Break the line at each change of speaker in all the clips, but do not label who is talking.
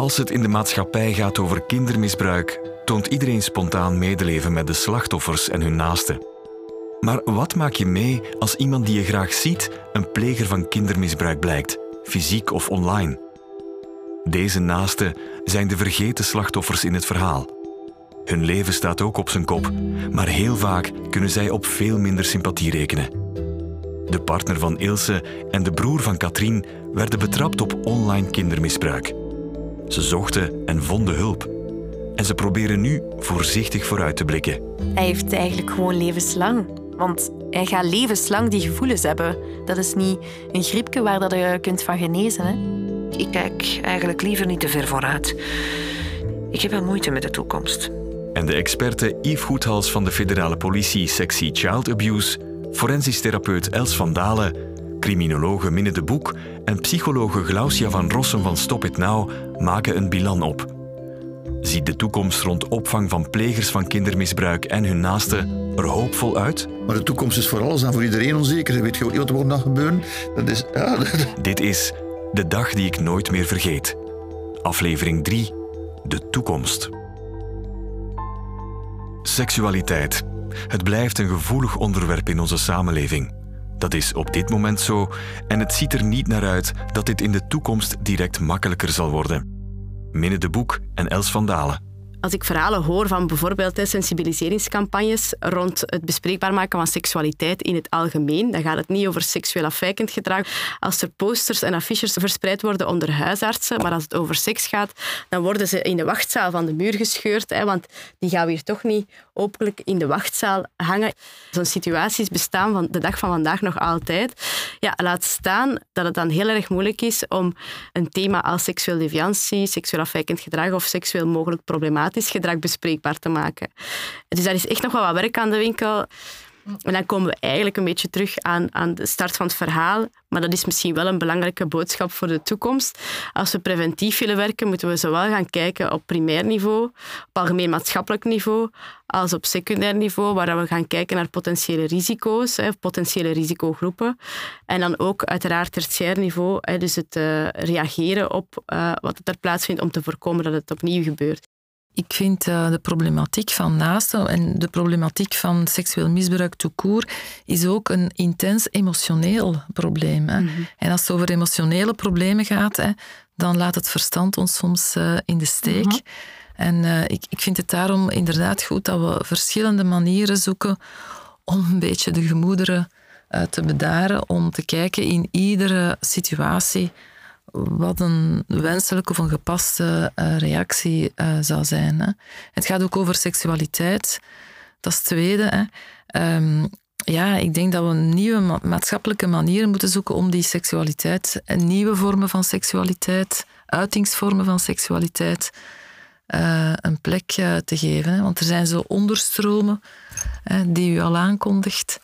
Als het in de maatschappij gaat over kindermisbruik, toont iedereen spontaan medeleven met de slachtoffers en hun naasten. Maar wat maak je mee als iemand die je graag ziet een pleger van kindermisbruik blijkt, fysiek of online? Deze naasten zijn de vergeten slachtoffers in het verhaal. Hun leven staat ook op zijn kop, maar heel vaak kunnen zij op veel minder sympathie rekenen. De partner van Ilse en de broer van Katrien werden betrapt op online kindermisbruik. Ze zochten en vonden hulp. En ze proberen nu voorzichtig vooruit te blikken.
Hij heeft eigenlijk gewoon levenslang. Want hij gaat levenslang die gevoelens hebben. Dat is niet een griepje waar dat je kunt van genezen. Hè?
Ik kijk eigenlijk liever niet te ver vooruit. Ik heb wel moeite met de toekomst.
En de experte Yves Goethals van de federale politie sectie Child Abuse, forensisch therapeut Els van Dalen, criminologe Minne de Boek en psychologe Glaucia van Rossum van Stop It Now maken een bilan op. Ziet de toekomst rond opvang van plegers van kindermisbruik en hun naasten er hoopvol uit?
Maar de toekomst is voor alles en voor iedereen onzeker. Je weet gewoon niet wat er gaat gebeuren. Dat is, ja,
Dit is De Dag die ik nooit meer vergeet. Aflevering 3. De toekomst. Seksualiteit. Het blijft een gevoelig onderwerp in onze samenleving. Dat is op dit moment zo en het ziet er niet naar uit dat dit in de toekomst direct makkelijker zal worden. Minne de Boek en Els van Dalen.
Als ik verhalen hoor van bijvoorbeeld sensibiliseringscampagnes rond het bespreekbaar maken van seksualiteit in het algemeen, dan gaat het niet over seksueel afwijkend gedrag. Als er posters en affiches verspreid worden onder huisartsen, maar als het over seks gaat, dan worden ze in de wachtzaal van de muur gescheurd, hè, want die gaan we hier toch niet openlijk in de wachtzaal hangen. Zo'n situaties bestaan van de dag van vandaag nog altijd. Ja, laat staan dat het dan heel erg moeilijk is om een thema als seksueel deviantie, seksueel afwijkend gedrag of seksueel mogelijk problematisch gedrag bespreekbaar te maken. Dus daar is echt nog wel wat werk aan de winkel. En dan komen we eigenlijk een beetje terug aan, aan de start van het verhaal. Maar dat is misschien wel een belangrijke boodschap voor de toekomst. Als we preventief willen werken, moeten we zowel gaan kijken op primair niveau, op algemeen maatschappelijk niveau, als op secundair niveau, waar we gaan kijken naar potentiële risico's, potentiële risicogroepen. En dan ook uiteraard tertiair niveau, dus het uh, reageren op uh, wat er plaatsvindt om te voorkomen dat het opnieuw gebeurt.
Ik vind uh, de problematiek van naasten en de problematiek van seksueel misbruik court is ook een intens emotioneel probleem. Hè. Mm -hmm. En als het over emotionele problemen gaat, hè, dan laat het verstand ons soms uh, in de steek. Mm -hmm. En uh, ik, ik vind het daarom inderdaad goed dat we verschillende manieren zoeken om een beetje de gemoederen te bedaren, om te kijken in iedere situatie wat een wenselijke of een gepaste uh, reactie uh, zou zijn. Hè. Het gaat ook over seksualiteit. Dat is tweede. Um, ja, ik denk dat we nieuwe ma maatschappelijke manieren moeten zoeken om die seksualiteit en nieuwe vormen van seksualiteit, uitingsvormen van seksualiteit, een plek te geven. Hè. Want er zijn zo onderstromen die u al aankondigt.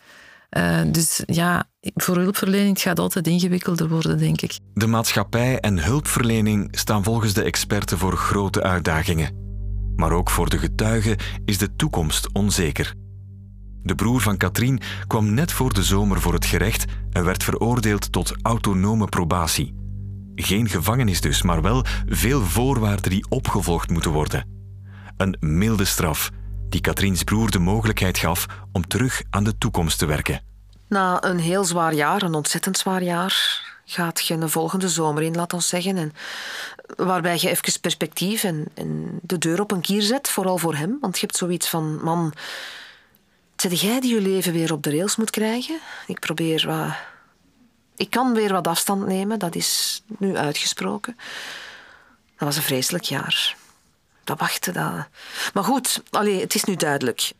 Dus ja, voor hulpverlening het gaat altijd ingewikkelder worden, denk ik.
De maatschappij en hulpverlening staan volgens de experten voor grote uitdagingen. Maar ook voor de getuigen is de toekomst onzeker. De broer van Katrien kwam net voor de zomer voor het gerecht en werd veroordeeld tot autonome probatie. Geen gevangenis dus, maar wel veel voorwaarden die opgevolgd moeten worden. Een milde straf die Katriens broer de mogelijkheid gaf om terug aan de toekomst te werken.
Na een heel zwaar jaar, een ontzettend zwaar jaar, gaat je een volgende zomer in, laat ons zeggen. En waarbij je even perspectief en, de deur op een kier zet, vooral voor hem. Want je hebt zoiets van, man, zet jij die je leven weer op de rails moet krijgen? Ik probeer wat... Ik kan weer wat afstand nemen, dat is nu uitgesproken. Dat was een vreselijk jaar. Dat wachten, dat... Maar goed, allee, het is nu duidelijk.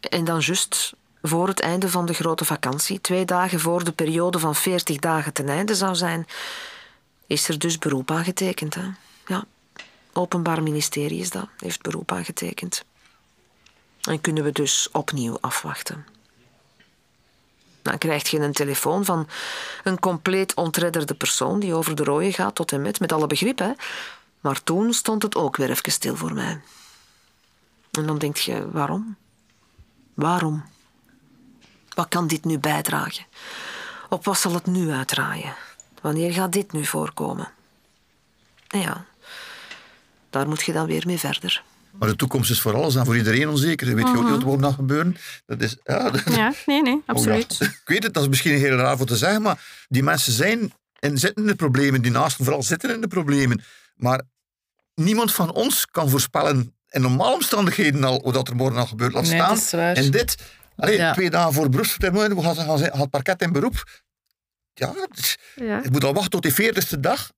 En dan juist voor het einde van de grote vakantie, twee dagen voor de periode van 40 dagen ten einde zou zijn, is er dus beroep aangetekend. Hè? Ja, Openbaar Ministerie is dat, heeft beroep aangetekend. En kunnen we dus opnieuw afwachten. Dan krijg je een telefoon van een compleet ontredderde persoon die over de rode gaat tot en met, met alle begrip. Hè? Maar toen stond het ook weer even stil voor mij. En dan denk je, waarom? Waarom? Wat kan dit nu bijdragen? Op wat zal het nu uitdraaien? Wanneer gaat dit nu voorkomen? En ja, daar moet je dan weer mee verder.
Maar de toekomst is voor alles en voor iedereen onzeker. Weet je ook niet wat er wordt nog gebeuren? Dat is, ja, dat-
Ja, nee, nee, absoluut.
Oh, ja. Ik weet het, dat is misschien heel raar voor te zeggen, maar die mensen zijn en zitten in de problemen. Die naasten vooral zitten in de problemen. Maar niemand van ons kan voorspellen in normale omstandigheden al wat er morgen al gebeurt. Laat
Nee,
staan.
dat is waar.
En dit, allee,
Ja.
twee dagen voor beroepsvertegenwoordiger, we gaan, gaan, gaan het parket in beroep. Ja, is-
Ja.
je moet al wachten tot die veertigste dag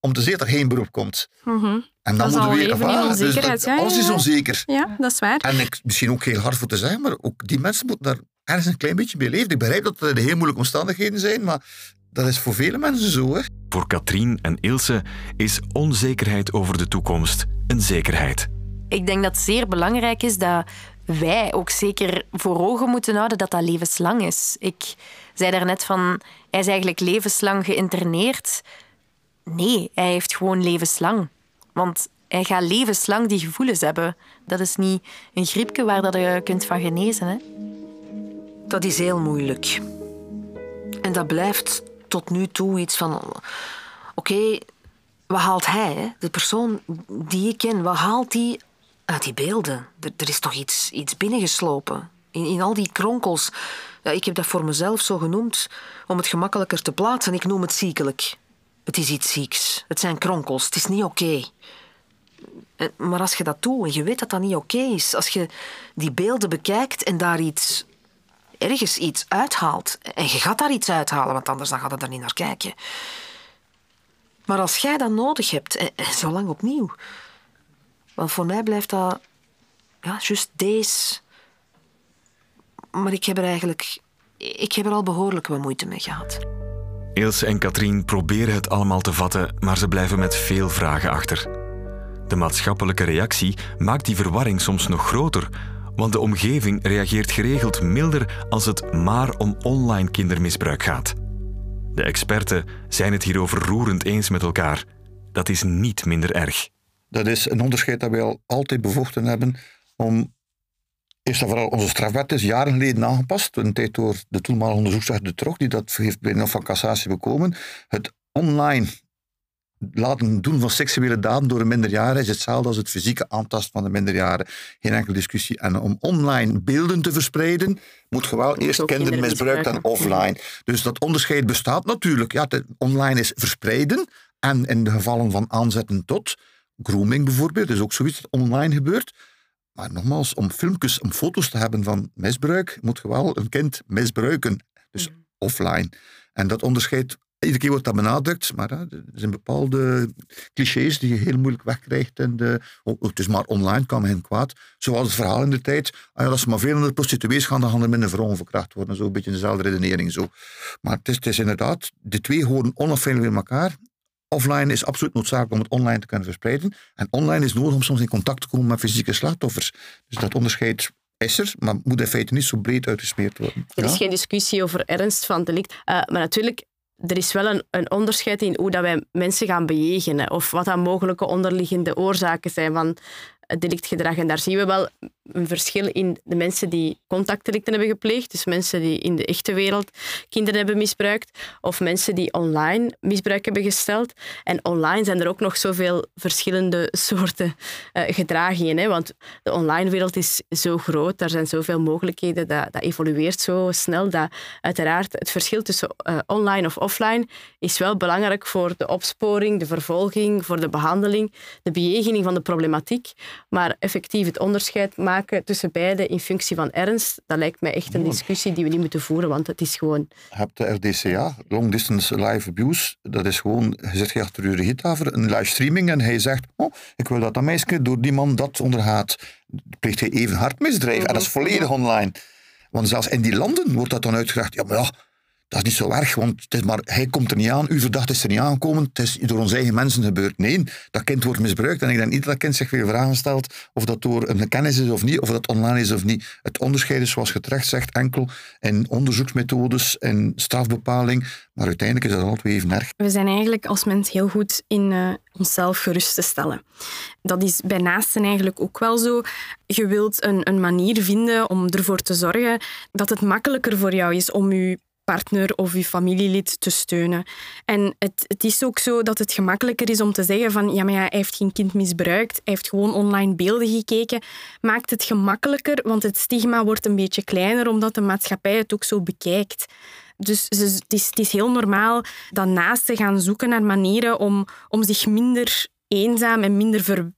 om te zien dat er geen beroep komt.
Mhm.
En dan moeten we weer... voilà, dus dat-
ja,
alles is
ja.
onzeker.
ja, dat is waar.
En ik, misschien ook heel hard voor te zeggen, maar ook die mensen moeten daar ergens een klein beetje bij leven. Ik begrijp dat het heel moeilijke omstandigheden zijn, maar dat is voor vele mensen zo. Hè.
Voor Katrien en Ilse is onzekerheid over de toekomst een zekerheid.
Ik denk dat het zeer belangrijk is dat wij ook zeker voor ogen moeten houden dat dat levenslang is. Ik zei daarnet van, hij is eigenlijk levenslang geïnterneerd. Nee, hij heeft gewoon levenslang. Want hij gaat levenslang die gevoelens hebben. Dat is niet een griepje waar dat je kunt van genezen. Hè?
Dat is heel moeilijk. En dat blijft tot nu toe iets van... Oké, wat haalt hij, de persoon die ik ken, wat haalt hij uit die beelden? Er, is toch iets, iets binnengeslopen. In, in al die kronkels. Ja, ik heb dat voor mezelf zo genoemd om het gemakkelijker te plaatsen. Ik noem het ziekelijk. Het is iets zieks. Het zijn kronkels. Het is niet oké. Maar als je dat doet en je weet dat dat niet oké is, als je die beelden bekijkt en daar iets, ergens iets uithaalt, en je gaat daar iets uithalen, want anders dan gaat het er niet naar kijken. Maar als jij dat nodig hebt, en, en zo lang opnieuw, want voor mij blijft dat, ja, juist deze. Maar ik heb er eigenlijk, ik heb er al behoorlijk wat moeite mee gehad.
Ilse en Katrien proberen het allemaal te vatten, maar ze blijven met veel vragen achter. De maatschappelijke reactie maakt die verwarring soms nog groter, want de omgeving reageert geregeld milder als het maar om online kindermisbruik gaat. De experten zijn het hierover roerend eens met elkaar. Dat is niet minder erg.
Dat is een onderscheid dat wij al altijd bevochten hebben om... Eerst en vooral, onze strafwet is jaren geleden aangepast, een tijd door de toenmalige onderzoeksrechter De Trog, die dat heeft bij Hof van Cassatie bekomen. Het online laten doen van seksuele daden door een minderjarige is hetzelfde als het fysieke aantasten van de minderjarigen. Geen enkele discussie. En om online beelden te verspreiden, moet je wel eerst
ook
kindermisbruik dan offline. Dus dat onderscheid bestaat natuurlijk. Ja, online is verspreiden en in de gevallen van aanzetten tot grooming bijvoorbeeld, is ook zoiets dat online gebeurt. Maar nogmaals, om filmpjes, om foto's te hebben van misbruik, moet je wel een kind misbruiken. Dus offline. En dat onderscheid, iedere keer wordt dat benadrukt, maar hè, er zijn bepaalde clichés die je heel moeilijk wegkrijgt. En de, oh, het is maar online, kan geen kwaad. Zoals het verhaal in de tijd, ah ja, als er maar veel onder prostituees gaan, dan gaan er minder vrouwen verkracht worden. Zo een beetje dezelfde redenering. Zo. Maar het is, het is inderdaad, de twee horen onafhankelijk met elkaar. Offline is absoluut noodzakelijk om het online te kunnen verspreiden. En online is nodig om soms in contact te komen met fysieke slachtoffers. Dus dat onderscheid is er, maar moet in feite niet zo breed uitgesmeerd worden.
Er
Ja?
is geen discussie over ernst van delict. Eh, maar natuurlijk, er is wel een, een onderscheid in hoe dat wij mensen gaan bejegenen. Of wat dan mogelijke onderliggende oorzaken zijn van delictgedrag. En daar zien we wel een verschil in de mensen die contactdelicten hebben gepleegd. Dus mensen die in de echte wereld kinderen hebben misbruikt. Of mensen die online misbruik hebben gesteld. En online zijn er ook nog zoveel verschillende soorten eh, gedragingen. Hè? Want de online wereld is zo groot, daar zijn zoveel mogelijkheden, dat, dat evolueert zo snel. Dat uiteraard het verschil tussen eh, online of offline is wel belangrijk voor de opsporing, de vervolging, voor de behandeling, de bejegening van de problematiek. Maar effectief het onderscheid maken tussen beide in functie van ernst, dat lijkt mij echt een discussie die we niet moeten voeren, want het is gewoon...
Je hebt de RDCA, Long Distance Live Abuse. Dat is gewoon, je zit achter gitaar, een livestreaming en hij zegt, oh, ik wil dat dat meisje door die man dat ondergaat. Pleegt hij even hard misdrijf. En dat is volledig online. Want zelfs in die landen wordt dat dan uitgelegd. Ja, maar ja, dat is niet zo erg, want het is maar, hij komt er niet aan, uw verdachte is er niet aangekomen, het is door onze eigen mensen gebeurd. Nee, dat kind wordt misbruikt en ik denk niet dat dat kind zich veel vragen stelt of dat door een kennis is of niet, of dat online is of niet. Het onderscheid is, zoals je terecht zegt, enkel in onderzoeksmethodes en strafbepaling, maar uiteindelijk is dat altijd even erg.
We zijn eigenlijk als mens heel goed in eh, onszelf gerust te stellen. Dat is bij naasten eigenlijk ook wel zo. Je wilt een, een manier vinden om ervoor te zorgen dat het makkelijker voor jou is om je partner of je familielid te steunen. En het, het is ook zo dat het gemakkelijker is om te zeggen van ja, maar ja, hij heeft geen kind misbruikt, hij heeft gewoon online beelden gekeken. Maakt het gemakkelijker, want het stigma wordt een beetje kleiner omdat de maatschappij het ook zo bekijkt. Dus het is, het is heel normaal dat naasten gaan zoeken naar manieren om, om zich minder eenzaam en minder ver,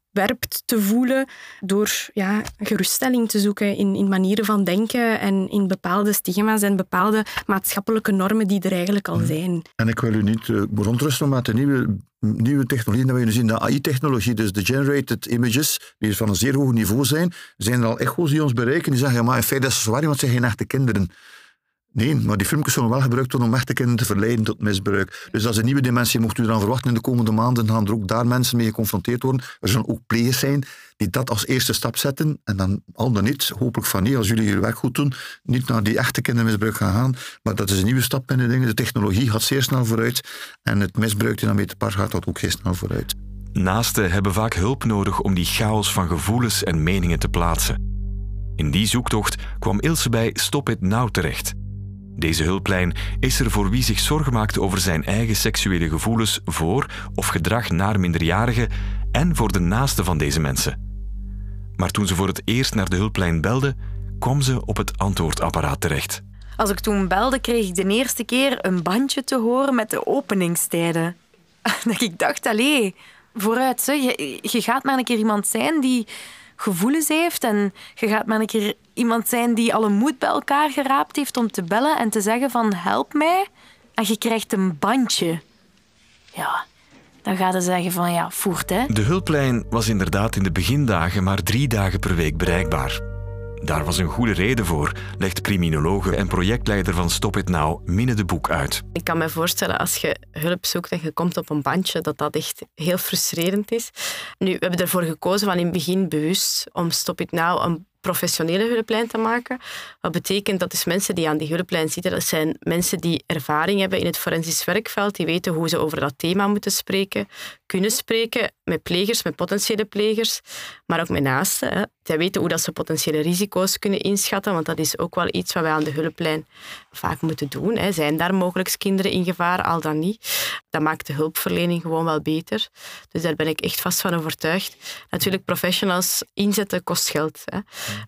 te voelen door ja, geruststelling te zoeken in, in manieren van denken en in bepaalde stigma's en bepaalde maatschappelijke normen die er eigenlijk al zijn.
En ik wil u niet uh, verontrusten met de nieuwe, nieuwe technologie dat we nu zien, de AI-technologie, dus de generated images, die van een zeer hoog niveau zijn, zijn er al echo's die ons bereiken die zeggen, ja, maar in feite is het zwaar, want het zijn geen echte kinderen. Nee, maar die filmpjes zullen wel gebruikt worden om echte kinderen te verleiden tot misbruik. Dus dat is een nieuwe dimensie. Mocht u eraan verwachten in de komende maanden, gaan er ook daar mensen mee geconfronteerd worden. Er zullen ook players zijn die dat als eerste stap zetten. En dan al dan niet, hopelijk van nee, als jullie je werk goed doen, niet naar die echte kindermisbruik gaan gaan. Maar dat is een nieuwe stap in de dingen. De technologie gaat zeer snel vooruit. En het misbruik die daarmee te par gaat, gaat ook zeer snel vooruit.
Naasten hebben vaak hulp nodig om die chaos van gevoelens en meningen te plaatsen. In die zoektocht kwam Ilse bij Stop It Now terecht. Deze hulplijn is er voor wie zich zorgen maakt over zijn eigen seksuele gevoelens voor of gedrag naar minderjarigen en voor de naasten van deze mensen. Maar toen ze voor het eerst naar de hulplijn belde, kwam ze op het antwoordapparaat terecht.
Als ik toen belde, kreeg ik de eerste keer een bandje te horen met de openingstijden. Dat ik dacht, allee, vooruit, je, je gaat maar een keer iemand zijn die gevoelens heeft en je gaat maar een keer iemand zijn die alle moed bij elkaar geraapt heeft om te bellen en te zeggen van help mij en je krijgt een bandje. Ja, dan gaat ze zeggen van ja, voert hè.
De hulplijn was inderdaad in de begindagen maar drie dagen per week bereikbaar. Daar was een goede reden voor, legt criminologe en projectleider van Stop It Now Minne de Boek uit.
Ik kan me voorstellen als je hulp zoekt en je komt op een bandje, dat dat echt heel frustrerend is. Nu, we hebben ervoor gekozen van in het begin bewust om Stop It Now een professionele hulplijn te maken. Wat betekent dat dus mensen die aan die hulplijn zitten, dat zijn mensen die ervaring hebben in het forensisch werkveld, die weten hoe ze over dat thema moeten spreken, kunnen spreken met plegers, met potentiële plegers, maar ook met naasten. Zij weten hoe dat ze potentiële risico's kunnen inschatten, want dat is ook wel iets wat wij aan de hulplijn vaak moeten doen. Hè. Zijn daar mogelijk kinderen in gevaar, al dan niet? Dat maakt de hulpverlening gewoon wel beter. Dus daar ben ik echt vast van overtuigd. Natuurlijk, professionals inzetten kost geld. Hè.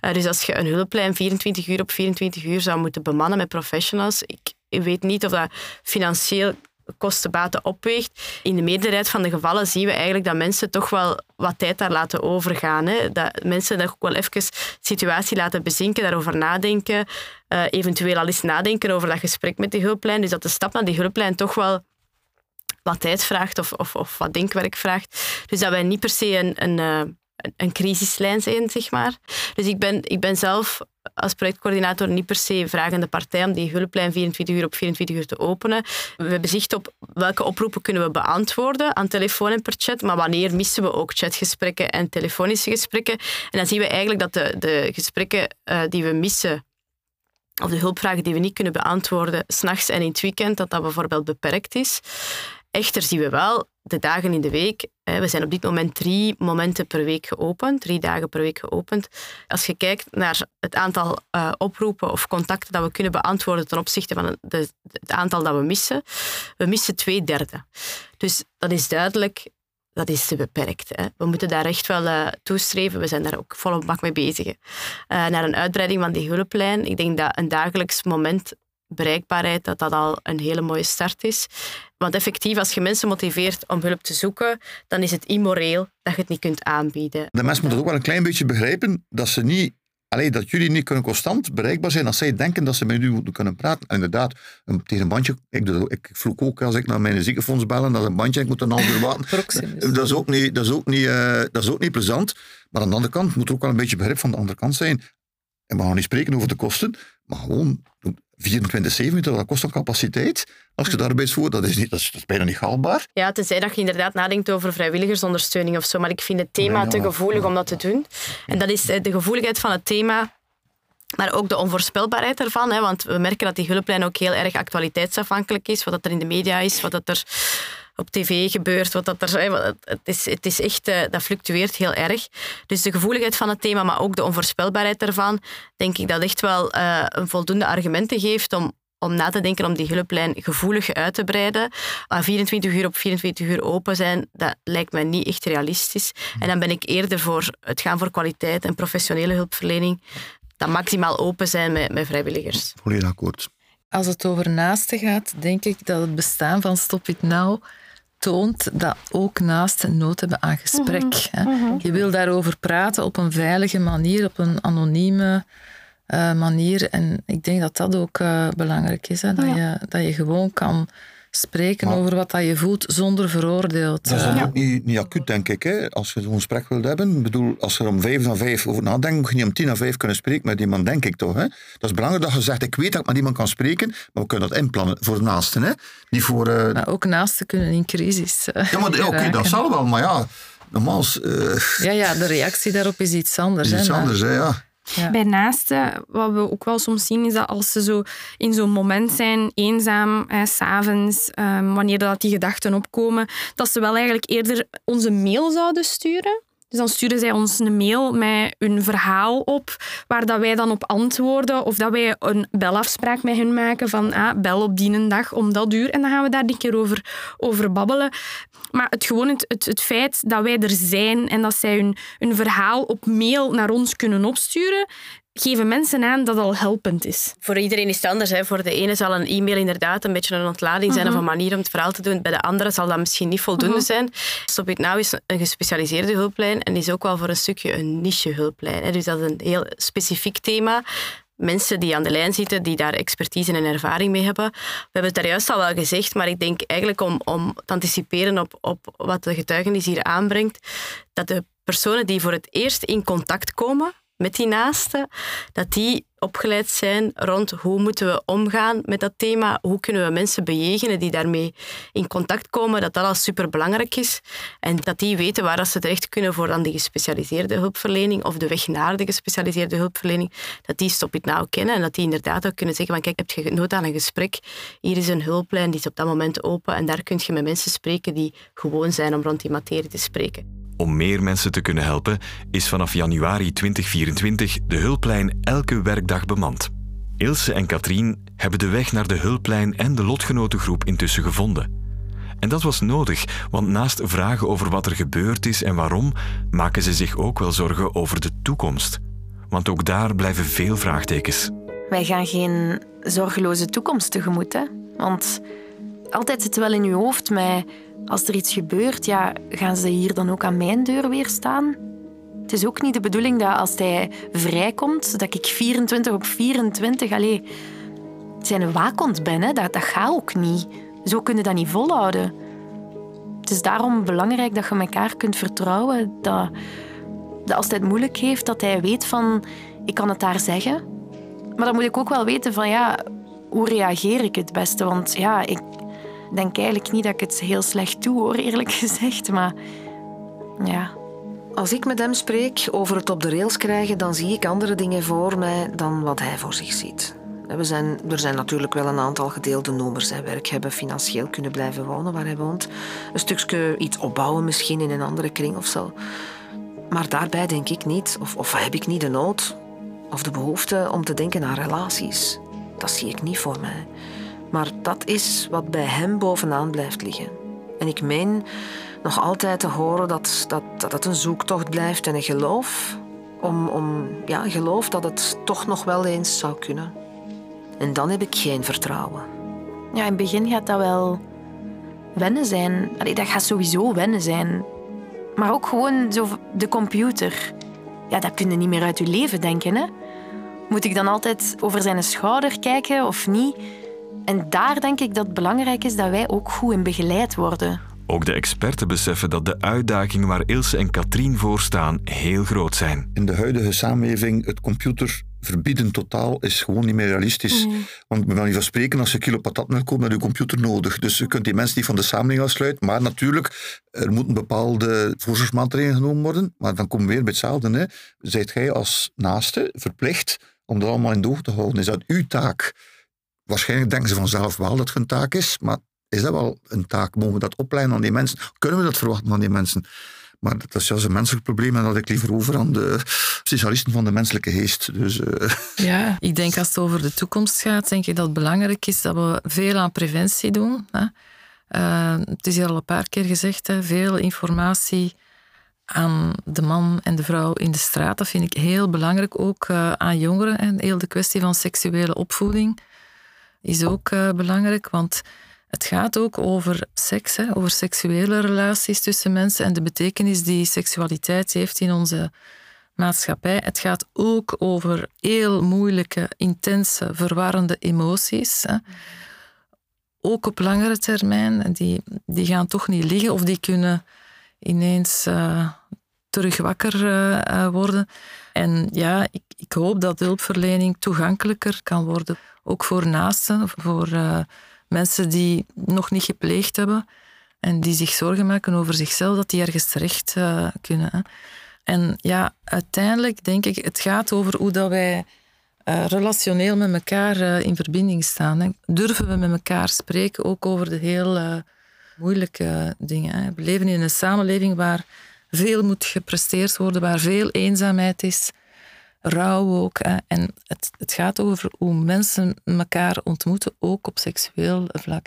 Uh, dus als je een hulplijn 24 uur op 24 uur zou moeten bemannen met professionals, ik, weet niet of dat financieel kostenbaten opweegt. In de meerderheid van de gevallen zien we eigenlijk dat mensen toch wel wat tijd daar laten overgaan. Hè. Dat mensen daar ook wel even de situatie laten bezinken, daarover nadenken, uh, eventueel al eens nadenken over dat gesprek met de hulplijn. Dus dat de stap naar die hulplijn toch wel wat tijd vraagt of, of, of wat denkwerk vraagt. Dus dat wij niet per se een, een, eh, een crisislijn zijn, zeg maar. Dus ik ben, ik ben zelf als projectcoördinator niet per se vragende partij om die hulplijn 24 uur op 24 uur te openen. We hebben zicht op welke oproepen kunnen we beantwoorden aan telefoon en per chat, maar wanneer missen we ook chatgesprekken en telefonische gesprekken. En dan zien we eigenlijk dat de, de gesprekken uh, die we missen of de hulpvragen die we niet kunnen beantwoorden, s'nachts en in het weekend, dat dat bijvoorbeeld beperkt is. Echter zien we wel de dagen in de week. We zijn op dit moment drie momenten per week geopend, drie dagen per week geopend. Als je kijkt naar het aantal uh, oproepen of contacten dat we kunnen beantwoorden ten opzichte van het aantal dat we missen, we missen twee derde. Dus dat is duidelijk, dat is te beperkt. Hè. We moeten daar echt wel uh, toestreven. We zijn daar ook volop bak mee bezig. Uh, naar een uitbreiding van die hulplijn. Ik denk dat een dagelijks moment bereikbaarheid, dat dat al een hele mooie start is. Want effectief, als je mensen motiveert om hulp te zoeken, dan is het immoreel dat je het niet kunt aanbieden.
De mensen moeten ook wel een klein beetje begrijpen dat ze niet Alleen dat jullie niet kunnen constant bereikbaar zijn als zij denken dat ze met u moeten kunnen praten. inderdaad, een, tegen een bandje. Ik, doe, ik vloek ook als ik naar mijn ziekenfonds bellen, dat een bandje, ik moet een half uur wachten. dat, is ook niet, dat, is ook niet, uh, dat is ook niet plezant. Maar aan de andere kant moet er ook wel een beetje begrip van de andere kant zijn. En we gaan niet spreken over de kosten, maar gewoon 24-7, dat kost een capaciteit. Als je daarbij voor, dat is, niet, dat, is, dat is bijna niet haalbaar.
Ja, tenzij dat je inderdaad nadenkt over vrijwilligersondersteuning of zo. Maar ik vind het thema te gevoelig om dat te doen. En dat is de gevoeligheid van het thema maar ook de onvoorspelbaarheid ervan. Hè, want we merken dat die hulplijn ook heel erg actualiteitsafhankelijk is. Wat er in de media is, wat er op tv gebeurt. Wat dat, er, het, is, het is echt, eh, dat fluctueert heel erg. Dus de gevoeligheid van het thema, maar ook de onvoorspelbaarheid ervan, denk ik dat echt wel uh, een voldoende argumenten geeft om, om na te denken om die hulplijn gevoelig uit te breiden. Maar 24 uur op 24 uur open zijn, dat lijkt mij niet echt realistisch. En dan ben ik eerder voor het gaan voor kwaliteit en professionele hulpverlening dan maximaal open zijn met, met vrijwilligers.
Volledig akkoord.
Als het over naasten gaat, denk ik dat het bestaan van Stop It Now toont dat ook naasten nood hebben aan gesprek.
Mhm.
hè. Je wil daarover praten op een veilige manier, op een anonieme eh, manier. En ik denk dat dat ook eh, belangrijk is. Hè? Dat, je, dat je gewoon kan spreken
Maar-
over wat dat je voelt zonder veroordeeld.
Dat is
eh,
dan ook niet, niet acuut, denk ik. Hè? Als je zo'n gesprek wilt hebben. Ik bedoel, als er om vijf naar vijf over nadenkt, moet je niet om tien naar vijf kunnen spreken met iemand, denk ik toch. Hè? Dat is belangrijk dat je zegt, ik weet dat ik met iemand kan spreken, maar we kunnen dat inplannen voor de naasten. Hè? Niet voor... eh,
Maar ook naasten kunnen in crisis. eh,
ja, maar oké,
geraken.
dat zal wel, maar ja, normaal eh,
Ja, ja, de reactie daarop is iets anders.
is iets anders. Hè? Ja.
Ja.
Bij naasten, wat we ook wel soms zien, is dat als ze zo in zo'n moment zijn, eenzaam, eh, s'avonds, eh, wanneer dat die gedachten opkomen, dat ze wel eigenlijk eerder onze mail zouden sturen. Dus dan sturen zij ons een mail met hun verhaal op, waar dat wij dan op antwoorden, of dat wij een belafspraak met hen maken van ah, bel op die dag om dat uur. En dan gaan we daar een keer over, over babbelen. Maar het, gewoon het, het, het feit dat wij er zijn en dat zij hun, hun verhaal op mail naar ons kunnen opsturen, geven mensen aan dat al helpend is.
Voor iedereen is het anders. Hè. Voor de ene zal een e-mail inderdaad een beetje een ontlading zijn of een manier om het verhaal te doen. Bij de andere zal dat misschien niet voldoende zijn. Stop It Now is een gespecialiseerde hulplijn en is ook wel voor een stukje een niche hulplijn. Hè. Dus dat is een heel specifiek thema. Mensen die aan de lijn zitten, die daar expertise en ervaring mee hebben. We hebben het daar juist al wel gezegd, maar ik denk eigenlijk om, om te anticiperen op, op wat de getuigenis hier aanbrengt, dat de personen die voor het eerst in contact komen met die naasten, dat die opgeleid zijn rond hoe moeten we omgaan met dat thema, hoe kunnen we mensen bejegenen die daarmee in contact komen, dat dat al superbelangrijk is en dat die weten waar ze terecht kunnen voor dan die gespecialiseerde hulpverlening of de weg naar de gespecialiseerde hulpverlening, dat die Stop It Now kennen en dat die inderdaad ook kunnen zeggen van kijk, heb je nood aan een gesprek, hier is een hulplijn, die is op dat moment open en daar kun je met mensen spreken die gewoon zijn om rond die materie te spreken.
Om meer mensen te kunnen helpen, is vanaf januari 2024 de hulplijn elke werkdag bemand. Ilse en Katrien hebben de weg naar de hulplijn en de lotgenotengroep intussen gevonden. En dat was nodig, want naast vragen over wat er gebeurd is en waarom, maken ze zich ook wel zorgen over de toekomst. Want ook daar blijven veel vraagtekens.
Wij gaan geen zorgeloze toekomst tegemoet. Hè? Want altijd zit wel in je hoofd met... Als er iets gebeurt, ja, gaan ze hier dan ook aan mijn deur weer staan? Het is ook niet de bedoeling dat als hij vrijkomt, dat ik 24 op 24 allee, zijn waakhond ben. Hè? Dat, dat gaat ook niet. Zo kunnen dat niet volhouden. Het is daarom belangrijk dat je elkaar kunt vertrouwen. Dat, dat als hij het moeilijk heeft, dat hij weet van... Ik kan het daar zeggen. Maar dan moet ik ook wel weten van... Ja, hoe reageer ik het beste? Want ja, ik denk eigenlijk niet dat ik het heel slecht doe, hoor, eerlijk gezegd. Maar ja,
Als ik met hem spreek over het op de rails krijgen, dan zie ik andere dingen voor mij dan wat hij voor zich ziet. We zijn, er zijn natuurlijk wel een aantal gedeelde nummers. Hè. Werk hebben, financieel kunnen blijven wonen waar hij woont. Een stukje iets opbouwen misschien in een andere kring of zo. Maar daarbij denk ik niet, of, of heb ik niet de nood of de behoefte om te denken aan relaties. Dat zie ik niet voor mij. Maar dat is wat bij hem bovenaan blijft liggen. En ik meen nog altijd te horen dat, dat, dat het een zoektocht blijft en een geloof. Om, om, ja, geloof dat het toch nog wel eens zou kunnen. En dan heb ik geen vertrouwen.
ja in het begin gaat dat wel wennen zijn. Dat gaat sowieso wennen zijn. Maar ook gewoon zo de computer. Ja, dat kun je niet meer uit je leven denken, hè? Moet ik dan altijd over zijn schouder kijken of niet? En daar denk ik dat het belangrijk is dat wij ook goed in begeleid worden.
Ook de experten beseffen dat de uitdagingen waar Ilse en Katrien voor staan heel groot zijn.
In de huidige samenleving, het computer verbieden totaal is gewoon niet meer realistisch. Want we gaan niet van spreken, als je een kilo patatmelk koopt, met je computer nodig. Dus je kunt die mensen niet van de samenleving afsluiten. Maar natuurlijk, er moeten bepaalde voorzorgsmaatregelen genomen worden. Maar dan komen we weer bij hetzelfde. Hè. Zijt jij als naaste verplicht om dat allemaal in de oog te houden? Is dat uw taak? Waarschijnlijk denken ze vanzelf wel dat het hun taak is, maar is dat wel een taak? Mogen we dat opleiden aan die mensen? Kunnen we dat verwachten van die mensen? Maar dat is juist een menselijk probleem en dat ik liever over aan de specialisten van de menselijke geest. Dus, uh...
Ja, ik denk als het over de toekomst gaat, denk ik dat het belangrijk is dat we veel aan preventie doen. Hè. Uh, het is hier al een paar keer gezegd, hè, veel informatie aan de man en de vrouw in de straat. Dat vind ik heel belangrijk, ook uh, aan jongeren. En heel de kwestie van seksuele opvoeding is ook uh, belangrijk, want het gaat ook over seks, hè, over seksuele relaties tussen mensen en de betekenis die seksualiteit heeft in onze maatschappij. Het gaat ook over heel moeilijke, intense, verwarrende emoties. Hè. Ook op langere termijn. Die, die gaan toch niet liggen of die kunnen ineens uh, terug wakker uh, worden. En ja, ik, ik, hoop dat hulpverlening toegankelijker kan worden. Ook voor naasten, voor uh, mensen die nog niet gepleegd hebben en die zich zorgen maken over zichzelf, dat die ergens terecht kunnen. Hè. En ja, uiteindelijk denk ik, het gaat over hoe dat wij relationeel met elkaar in verbinding staan. Hè. Durven we met elkaar spreken, ook over de heel moeilijke dingen. We leven in een samenleving waar veel moet gepresteerd worden, waar veel eenzaamheid is, rouw ook. En het, het gaat over hoe mensen elkaar ontmoeten, ook op seksueel vlak.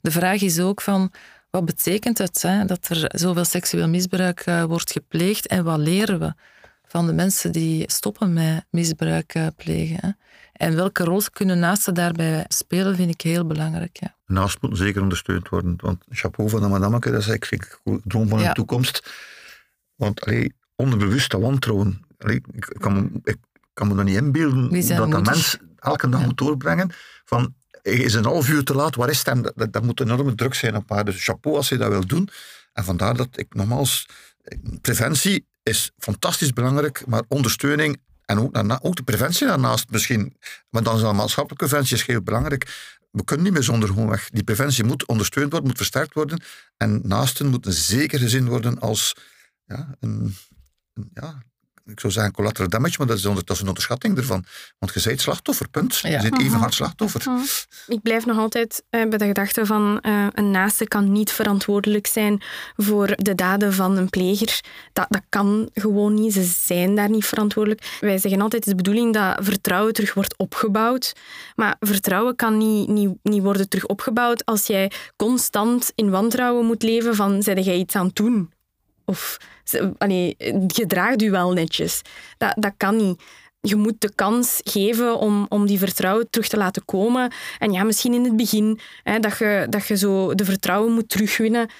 De vraag is ook van, wat betekent het hè, dat er zoveel seksueel misbruik uh, wordt gepleegd en wat leren we van de mensen die stoppen met misbruik uh, plegen? Hè? En welke rol kunnen naasten daarbij spelen, vind ik heel belangrijk. Ja.
Naast moeten zeker ondersteund worden. Want chapeau van de madameke, dat is eigenlijk een droom van de toekomst. Want allee, onderbewuste wantrouwen, allee, ik, kan, ik kan me dat niet inbeelden dat een mens elke dag moet doorbrengen van is een half uur te laat, waar is het? Dat, dat, moet enorme druk zijn op haar. Dus chapeau als je dat wil doen. En vandaar dat ik nogmaals, preventie is fantastisch belangrijk, maar ondersteuning en ook, daarna, ook de preventie daarnaast misschien. Maar dan is de maatschappelijke preventie is heel belangrijk. We kunnen niet meer zonder gewoonweg. Die preventie moet ondersteund worden, moet versterkt worden. En naasten moeten zeker gezien worden als ja, een, een ja, ik zou zeggen collateral damage, maar dat is, onder, dat is een onderschatting ervan. Want je bent slachtoffer, punt. Je bent even hard slachtoffer.
Ik blijf nog altijd uh, bij de gedachte van uh, een naaste kan niet verantwoordelijk zijn voor de daden van een pleger. Dat, dat kan gewoon niet. Ze zijn daar niet verantwoordelijk. Wij zeggen altijd, het is de bedoeling dat vertrouwen terug wordt opgebouwd. Maar vertrouwen kan niet, niet, niet worden terug opgebouwd als jij constant in wantrouwen moet leven van, zei jij iets aan het doen? Of allee, gedraagt u wel netjes. Dat, dat kan niet. Je moet de kans geven om, om die vertrouwen terug te laten komen. En ja, misschien in het begin hè, dat, je, dat je zo de vertrouwen moet terugwinnen.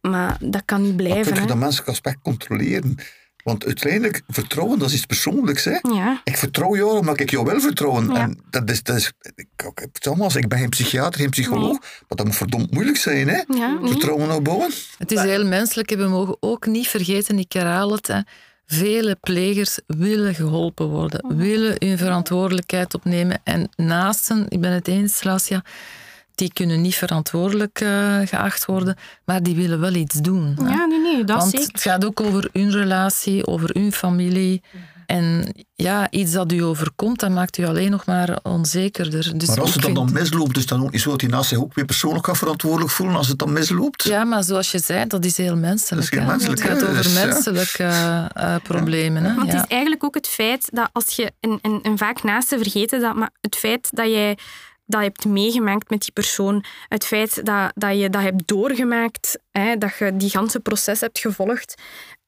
Maar dat kan niet blijven.
Maar
je
dat menselijk aspect controleren. Want uiteindelijk, vertrouwen, dat is iets persoonlijks. Hè?
Ja.
Ik vertrouw jou omdat ik jou wil vertrouwen. En dat is, dat is, ik, ik, ik ben geen psychiater, geen psycholoog, maar dat moet verdomd moeilijk zijn. Hè?
Ja,
vertrouwen opbouwen.
Het is heel menselijk. We mogen ook niet vergeten, ik herhaal het, hè. vele plegers willen geholpen worden, willen hun verantwoordelijkheid opnemen. En naasten, ik ben het eens, Lasja, die kunnen niet verantwoordelijk uh, geacht worden, maar die willen wel iets doen.
Ja, nee, nee, dat
Want
zeker.
het gaat ook over hun relatie, over hun familie. En ja, iets dat u overkomt, dat maakt u alleen nog maar onzekerder. Dus
maar als het dan,
vind...
dan misloopt, is dan ook niet zo dat hij naast zich ook weer persoonlijk gaat verantwoordelijk voelen als het dan misloopt?
Ja, maar zoals je zei, dat is heel menselijk.
Dat is heel menselijk,
het gaat over
Dus, ja.
menselijke uh, problemen. Hè?
Want
Ja.
het is eigenlijk ook het feit dat als je, en, en, en vaak naasten vergeten dat, maar het feit dat jij dat hebt meegemaakt met die persoon, het feit dat, dat je dat hebt doorgemaakt, hè, dat je die ganse proces hebt gevolgd,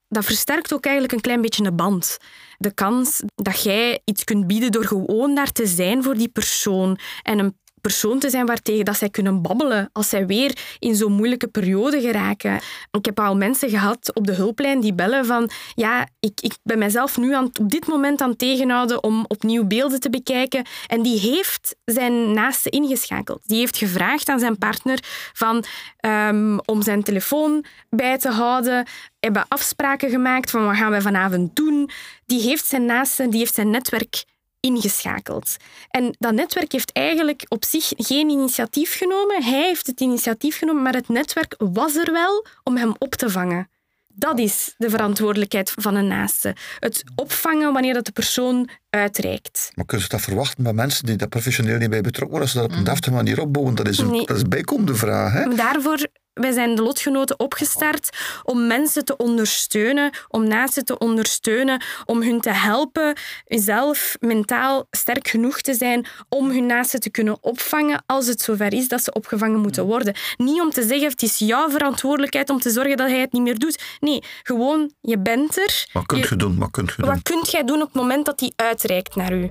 dat versterkt ook eigenlijk een klein beetje de band. De kans dat jij iets kunt bieden door gewoon daar te zijn voor die persoon en een persoon te zijn waartegen dat zij kunnen babbelen als zij weer in zo'n moeilijke periode geraken. Ik heb al mensen gehad op de hulplijn die bellen van ja, ik, ik ben mezelf nu aan, op dit moment aan het tegenhouden om opnieuw beelden te bekijken. En die heeft zijn naaste ingeschakeld. Die heeft gevraagd aan zijn partner van, um, om zijn telefoon bij te houden. Hebben afspraken gemaakt van wat gaan we vanavond doen. Die heeft zijn naaste, die heeft zijn netwerk ingeschakeld. En dat netwerk heeft eigenlijk op zich geen initiatief genomen. Hij heeft het initiatief genomen, maar het netwerk was er wel om hem op te vangen. Dat is de verantwoordelijkheid van een naaste. Het opvangen wanneer dat de persoon uitreikt.
Maar kun je dat verwachten bij mensen die daar professioneel niet bij betrokken worden, als ze dat op een deftige manier opbouwen? Dat is een,
Nee.
dat is bijkomende vraag. Hè?
Maar Daarvoor wij zijn de lotgenoten opgestart om mensen te ondersteunen, om naasten te ondersteunen, om hun te helpen zelf mentaal sterk genoeg te zijn om hun naasten te kunnen opvangen als het zover is dat ze opgevangen moeten worden. Niet om te zeggen, het is jouw verantwoordelijkheid om te zorgen dat hij het niet meer doet. Nee, gewoon, je bent er.
Wat kunt je, doen? Wat kunt je doen?
Wat kunt jij doen op het moment dat hij uitreikt naar u?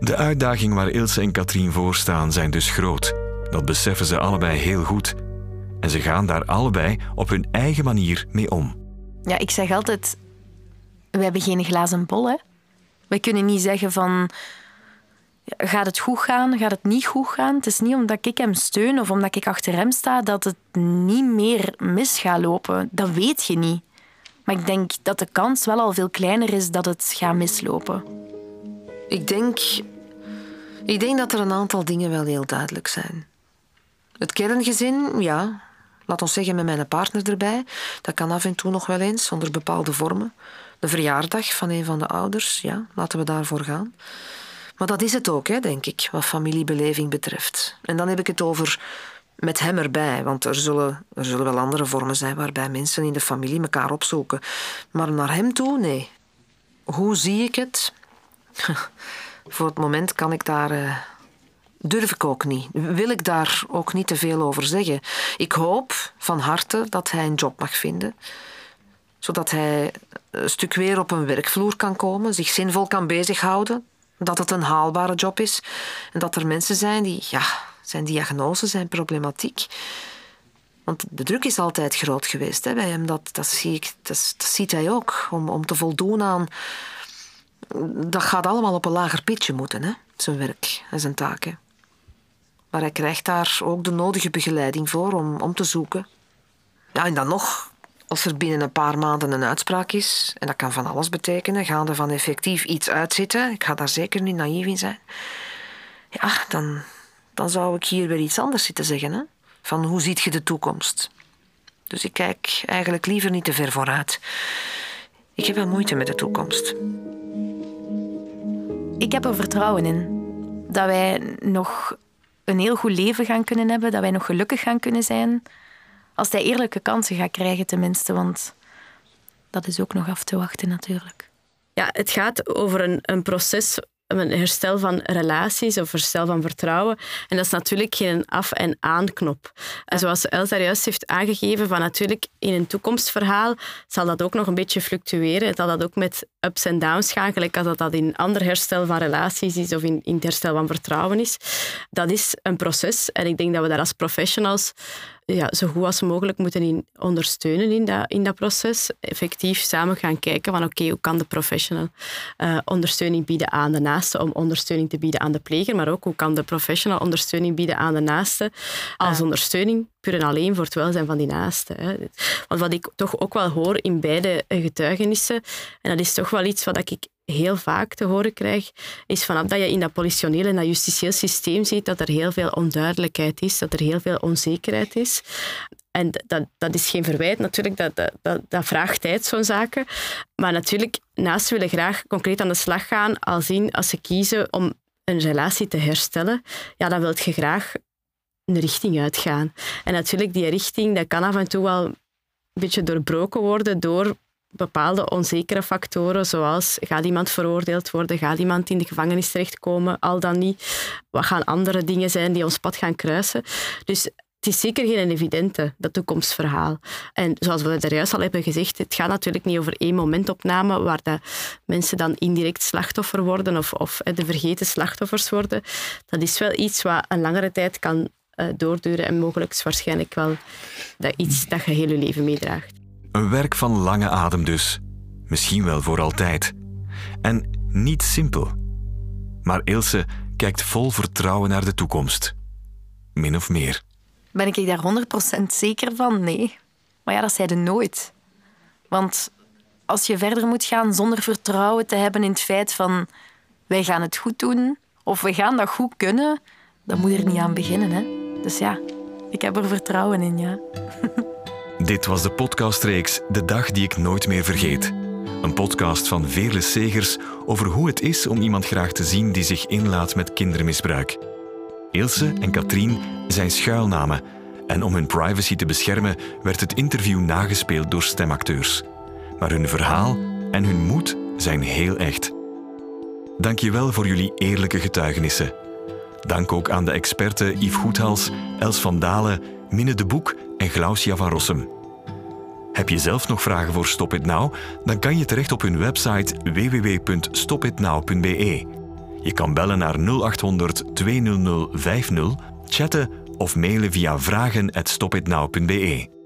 De uitdaging waar Ilse en Katrien voor staan zijn dus groot. Dat beseffen ze allebei heel goed. En ze gaan daar allebei op hun eigen manier mee om.
Ja, ik zeg altijd, we hebben geen glazen bol. Hè? We kunnen niet zeggen van, gaat het goed gaan, gaat het niet goed gaan. Het is niet omdat ik hem steun of omdat ik achter hem sta dat het niet meer mis gaat lopen. Dat weet je niet. Maar ik denk dat de kans wel al veel kleiner is dat het gaat mislopen.
Ik denk, ik denk dat er een aantal dingen wel heel duidelijk zijn. Het kerngezin, ja, laat ons zeggen met mijn partner erbij, dat kan af en toe nog wel eens onder bepaalde vormen. De verjaardag van een van de ouders, ja, laten we daarvoor gaan. Maar dat is het ook, hè, denk ik, wat familiebeleving betreft. En dan heb ik het over met hem erbij, want er zullen, er zullen wel andere vormen zijn waarbij mensen in de familie elkaar opzoeken. Maar naar hem toe, nee. Hoe zie ik het? Voor het moment kan ik daar. Uh, durf ik ook niet. Wil ik daar ook niet te veel over zeggen. Ik hoop van harte dat hij een job mag vinden. Zodat hij een stuk weer op een werkvloer kan komen, zich zinvol kan bezighouden. Dat het een haalbare job is. En dat er mensen zijn die, ja, zijn diagnose, zijn problematiek. Want de druk is altijd groot geweest hè, bij hem. Dat, dat, zie ik, dat, ziet hij ook. Om, om te voldoen aan dat gaat allemaal op een lager pitje moeten, hè? zijn werk en zijn taken. Maar hij krijgt daar ook de nodige begeleiding voor om, om te zoeken. Ja, en dan nog, als er binnen een paar maanden een uitspraak is, en dat kan van alles betekenen, gaan er van effectief iets uitzitten, ik ga daar zeker niet naïef in zijn, ja, dan, dan zou ik hier weer iets anders zitten zeggen. Hè? Van hoe ziet je de toekomst? Dus ik kijk eigenlijk liever niet te ver vooruit. Ik heb wel moeite met de toekomst.
Ik heb er vertrouwen in dat wij nog een heel goed leven gaan kunnen hebben, dat wij nog gelukkig gaan kunnen zijn. Als hij eerlijke kansen gaat krijgen, tenminste, want dat is ook nog af te wachten natuurlijk.
Ja, het gaat over een, een proces een herstel van relaties of herstel van vertrouwen. En dat is natuurlijk geen af- en aanknop. En zoals Els daar juist heeft aangegeven, van natuurlijk in een toekomstverhaal zal dat ook nog een beetje fluctueren. Het zal dat ook met ups en downs gaan, gelijk als dat, dat in ander herstel van relaties is of in, in het herstel van vertrouwen is. Dat is een proces en ik denk dat we daar als professionals ja, zo goed als mogelijk moeten in ondersteunen in dat, in dat proces. Effectief samen gaan kijken van oké, hoe kan de professional uh, ondersteuning bieden aan de naaste om ondersteuning te bieden aan de pleger, maar ook hoe kan de professional ondersteuning bieden aan de naaste als ondersteuning puur en alleen voor het welzijn van die naaste. Hè. Want wat ik toch ook wel hoor in beide getuigenissen, en dat is toch wel iets wat ik heel vaak te horen krijg, is vanaf dat je in dat politioneel en dat justitieel systeem ziet dat er heel veel onduidelijkheid is, dat er heel veel onzekerheid is. En dat, dat is geen verwijt, natuurlijk, dat, dat, dat, vraagt tijd, zo'n zaken. Maar natuurlijk, naast willen graag concreet aan de slag gaan, al zien als ze kiezen om een relatie te herstellen, ja, dan wil je graag een richting uitgaan. En natuurlijk, die richting, dat kan af en toe wel een beetje doorbroken worden door bepaalde onzekere factoren, zoals gaat iemand veroordeeld worden, gaat iemand in de gevangenis terechtkomen, al dan niet. Wat gaan andere dingen zijn die ons pad gaan kruisen? Dus het is zeker geen evidente, dat toekomstverhaal. En zoals we er juist al hebben gezegd, het gaat natuurlijk niet over één momentopname waar de mensen dan indirect slachtoffer worden of, of de vergeten slachtoffers worden. Dat is wel iets wat een langere tijd kan uh, doorduren en mogelijk waarschijnlijk wel dat iets dat je heel je leven meedraagt.
Een werk van lange adem dus. Misschien wel voor altijd. En niet simpel. Maar Ilse kijkt vol vertrouwen naar de toekomst. Min of meer.
Ben ik daar 100% zeker van? Nee. Maar ja, dat zeiden nooit. Want als je verder moet gaan zonder vertrouwen te hebben in het feit van wij gaan het goed doen of we gaan dat goed kunnen, dan moet je er niet aan beginnen. Hè? Dus ja, ik heb er vertrouwen in, ja.
Dit was de podcastreeks De Dag die ik nooit meer vergeet. Een podcast van Veerle Segers over hoe het is om iemand graag te zien die zich inlaat met kindermisbruik. Ilse en Katrien zijn schuilnamen En om hun privacy te beschermen werd het interview nagespeeld door stemacteurs. Maar hun verhaal en hun moed zijn heel echt. Dankjewel voor jullie eerlijke getuigenissen. Dank ook aan de experten Yves Goethals, Els van Dalen, Minne de Boek en Glaucia van Rossum. Heb je zelf nog vragen voor Stop It Now? Dan kan je terecht op hun website www.stopitnow.be. Je kan bellen naar 0800 200 50, chatten of mailen via vragen@stopitnow.be.